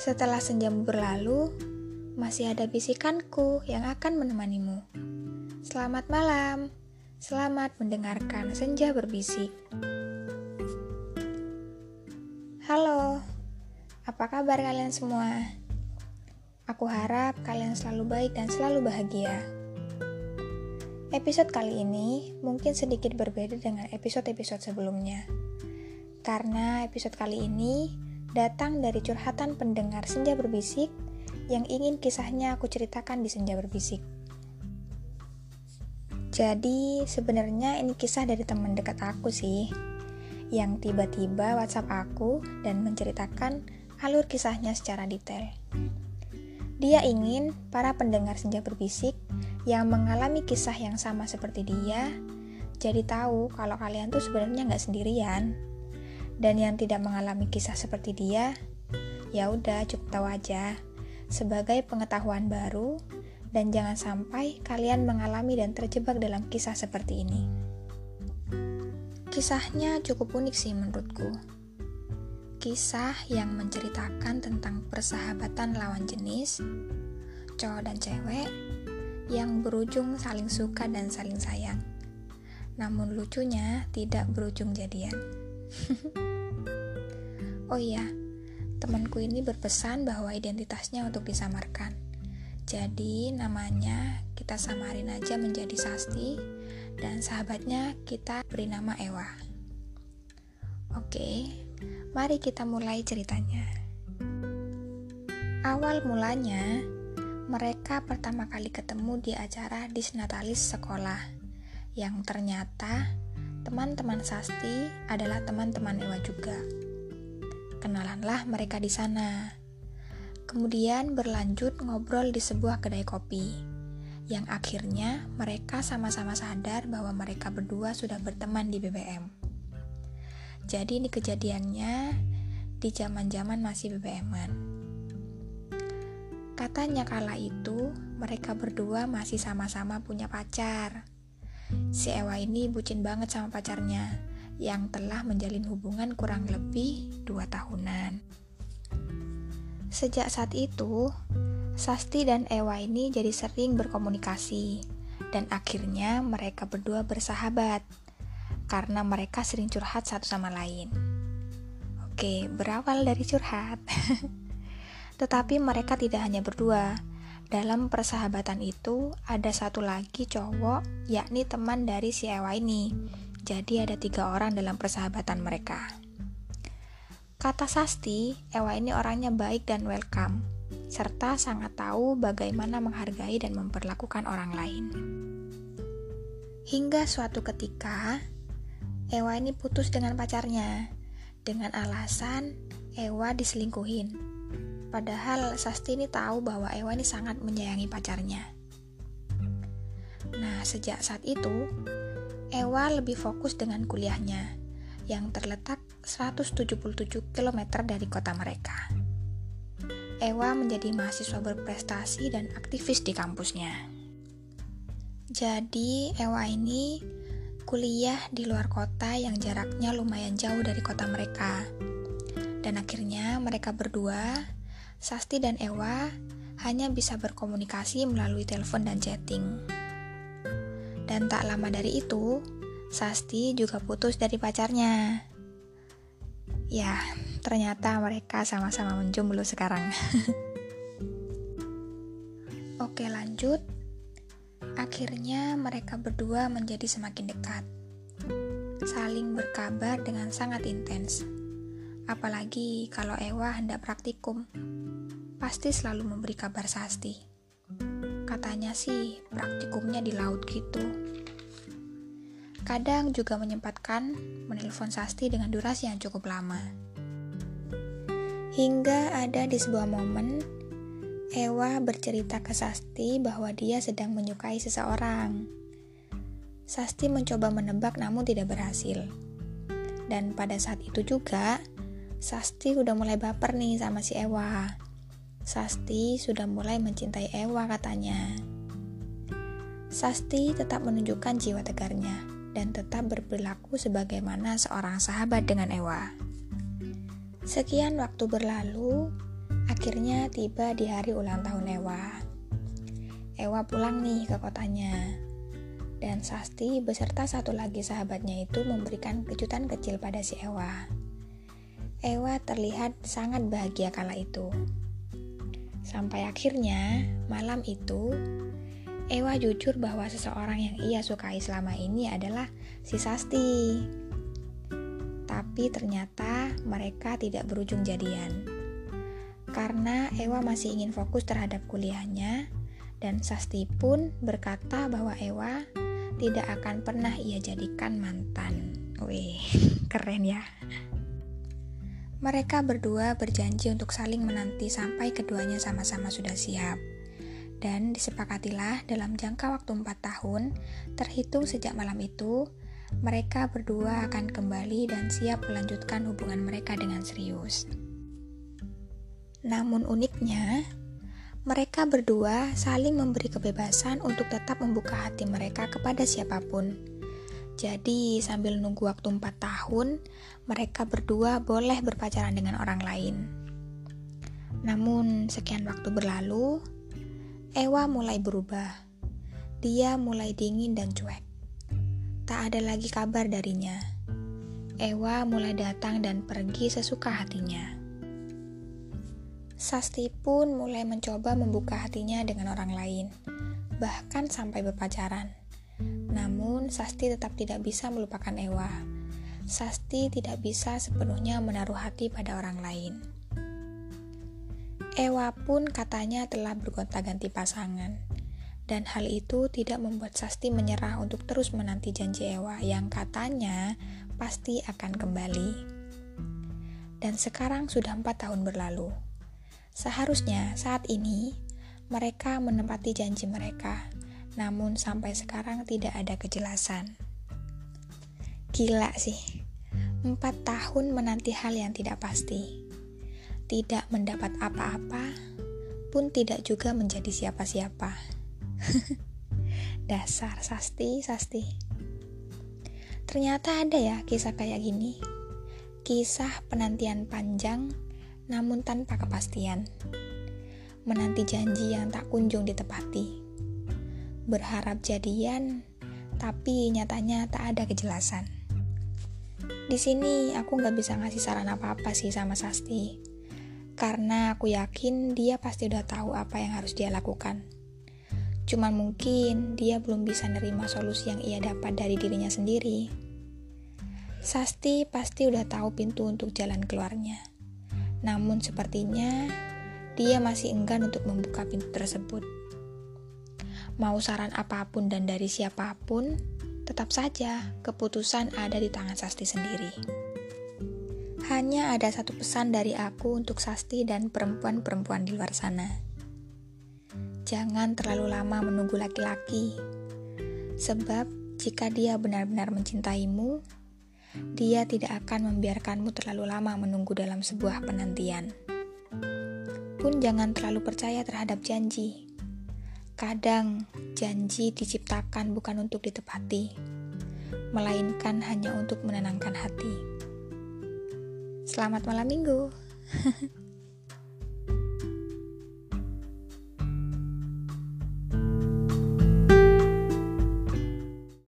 Setelah senjamu berlalu, masih ada bisikanku yang akan menemanimu. Selamat malam, selamat mendengarkan senja berbisik. Halo, apa kabar kalian semua? Aku harap kalian selalu baik dan selalu bahagia. Episode kali ini mungkin sedikit berbeda dengan episode-episode sebelumnya. Karena episode kali ini datang dari curhatan pendengar Senja Berbisik yang ingin kisahnya aku ceritakan di Senja Berbisik. Jadi, sebenarnya ini kisah dari teman dekat aku sih, yang tiba-tiba WhatsApp aku dan menceritakan alur kisahnya secara detail. Dia ingin para pendengar Senja Berbisik yang mengalami kisah yang sama seperti dia, jadi tahu kalau kalian tuh sebenarnya nggak sendirian dan yang tidak mengalami kisah seperti dia, ya udah cukup tahu aja sebagai pengetahuan baru dan jangan sampai kalian mengalami dan terjebak dalam kisah seperti ini. Kisahnya cukup unik sih menurutku. Kisah yang menceritakan tentang persahabatan lawan jenis, cowok dan cewek, yang berujung saling suka dan saling sayang. Namun lucunya tidak berujung jadian. oh iya, temanku ini berpesan bahwa identitasnya untuk disamarkan. Jadi namanya kita samarin aja menjadi Sasti dan sahabatnya kita beri nama Ewa. Oke, mari kita mulai ceritanya. Awal mulanya, mereka pertama kali ketemu di acara disnatalis sekolah yang ternyata Teman-teman Sasti adalah teman-teman Ewa juga. Kenalanlah mereka di sana. Kemudian berlanjut ngobrol di sebuah kedai kopi, yang akhirnya mereka sama-sama sadar bahwa mereka berdua sudah berteman di BBM. Jadi ini kejadiannya di zaman-zaman masih BBM-an. Katanya kala itu mereka berdua masih sama-sama punya pacar Si Ewa ini bucin banget sama pacarnya yang telah menjalin hubungan kurang lebih dua tahunan. Sejak saat itu, Sasti dan Ewa ini jadi sering berkomunikasi dan akhirnya mereka berdua bersahabat karena mereka sering curhat satu sama lain. Oke, berawal dari curhat. Tetapi mereka tidak hanya berdua, dalam persahabatan itu ada satu lagi cowok, yakni teman dari si Ewa ini. Jadi ada tiga orang dalam persahabatan mereka. Kata Sasti, Ewa ini orangnya baik dan welcome, serta sangat tahu bagaimana menghargai dan memperlakukan orang lain. Hingga suatu ketika, Ewa ini putus dengan pacarnya, dengan alasan Ewa diselingkuhin. Padahal Sasti ini tahu bahwa Ewa ini sangat menyayangi pacarnya. Nah, sejak saat itu, Ewa lebih fokus dengan kuliahnya yang terletak 177 km dari kota mereka. Ewa menjadi mahasiswa berprestasi dan aktivis di kampusnya. Jadi, Ewa ini kuliah di luar kota yang jaraknya lumayan jauh dari kota mereka. Dan akhirnya mereka berdua Sasti dan Ewa hanya bisa berkomunikasi melalui telepon dan chatting. Dan tak lama dari itu, Sasti juga putus dari pacarnya. Ya, ternyata mereka sama-sama menjomblo sekarang. Oke, lanjut. Akhirnya mereka berdua menjadi semakin dekat. Saling berkabar dengan sangat intens. Apalagi kalau Ewa hendak praktikum pasti selalu memberi kabar Sasti. Katanya sih praktikumnya di laut gitu. Kadang juga menyempatkan menelpon Sasti dengan durasi yang cukup lama. Hingga ada di sebuah momen, Ewa bercerita ke Sasti bahwa dia sedang menyukai seseorang. Sasti mencoba menebak namun tidak berhasil. Dan pada saat itu juga, Sasti udah mulai baper nih sama si Ewa. Sasti sudah mulai mencintai Ewa katanya. Sasti tetap menunjukkan jiwa tegarnya dan tetap berperilaku sebagaimana seorang sahabat dengan Ewa. Sekian waktu berlalu, Akhirnya tiba di hari ulang tahun Ewa. Ewa pulang nih ke kotanya. Dan Sasti beserta satu lagi sahabatnya itu memberikan kejutan kecil pada si Ewa. Ewa terlihat sangat bahagia kala itu. Sampai akhirnya malam itu Ewa jujur bahwa seseorang yang ia sukai selama ini adalah si Sasti. Tapi ternyata mereka tidak berujung jadian karena Ewa masih ingin fokus terhadap kuliahnya dan Sasti pun berkata bahwa Ewa tidak akan pernah ia jadikan mantan. Wih, keren ya. Mereka berdua berjanji untuk saling menanti sampai keduanya sama-sama sudah siap. Dan disepakatilah dalam jangka waktu 4 tahun, terhitung sejak malam itu, mereka berdua akan kembali dan siap melanjutkan hubungan mereka dengan serius. Namun uniknya, mereka berdua saling memberi kebebasan untuk tetap membuka hati mereka kepada siapa pun. Jadi, sambil nunggu waktu 4 tahun, mereka berdua boleh berpacaran dengan orang lain. Namun, sekian waktu berlalu, Ewa mulai berubah. Dia mulai dingin dan cuek. Tak ada lagi kabar darinya. Ewa mulai datang dan pergi sesuka hatinya. Sasti pun mulai mencoba membuka hatinya dengan orang lain, bahkan sampai berpacaran. Sasti tetap tidak bisa melupakan Ewa. Sasti tidak bisa sepenuhnya menaruh hati pada orang lain. Ewa pun katanya telah bergonta-ganti pasangan, dan hal itu tidak membuat Sasti menyerah untuk terus menanti janji Ewa yang katanya pasti akan kembali. Dan sekarang sudah empat tahun berlalu. Seharusnya saat ini mereka menempati janji mereka, namun sampai sekarang tidak ada kejelasan. Gila sih, empat tahun menanti hal yang tidak pasti, tidak mendapat apa-apa, pun tidak juga menjadi siapa-siapa. Dasar sasti, sasti. Ternyata ada ya kisah kayak gini. Kisah penantian panjang namun tanpa kepastian. Menanti janji yang tak kunjung ditepati. Berharap jadian, tapi nyatanya tak ada kejelasan. Di sini aku nggak bisa ngasih saran apa-apa sih sama Sasti. Karena aku yakin dia pasti udah tahu apa yang harus dia lakukan. Cuman mungkin dia belum bisa nerima solusi yang ia dapat dari dirinya sendiri. Sasti pasti udah tahu pintu untuk jalan keluarnya. Namun sepertinya dia masih enggan untuk membuka pintu tersebut. Mau saran apa pun dan dari siapa pun, tetap saja keputusan ada di tangan Sasti sendiri. Hanya ada satu pesan dari aku untuk Sasti dan perempuan-perempuan di luar sana. Jangan terlalu lama menunggu laki-laki, sebab jika dia benar-benar mencintaimu, dia tidak akan membiarkanmu terlalu lama menunggu dalam sebuah penantian. Pun jangan terlalu percaya terhadap janji. Kadang janji diciptakan bukan untuk ditepati, melainkan hanya untuk menenangkan hati. Selamat malam minggu.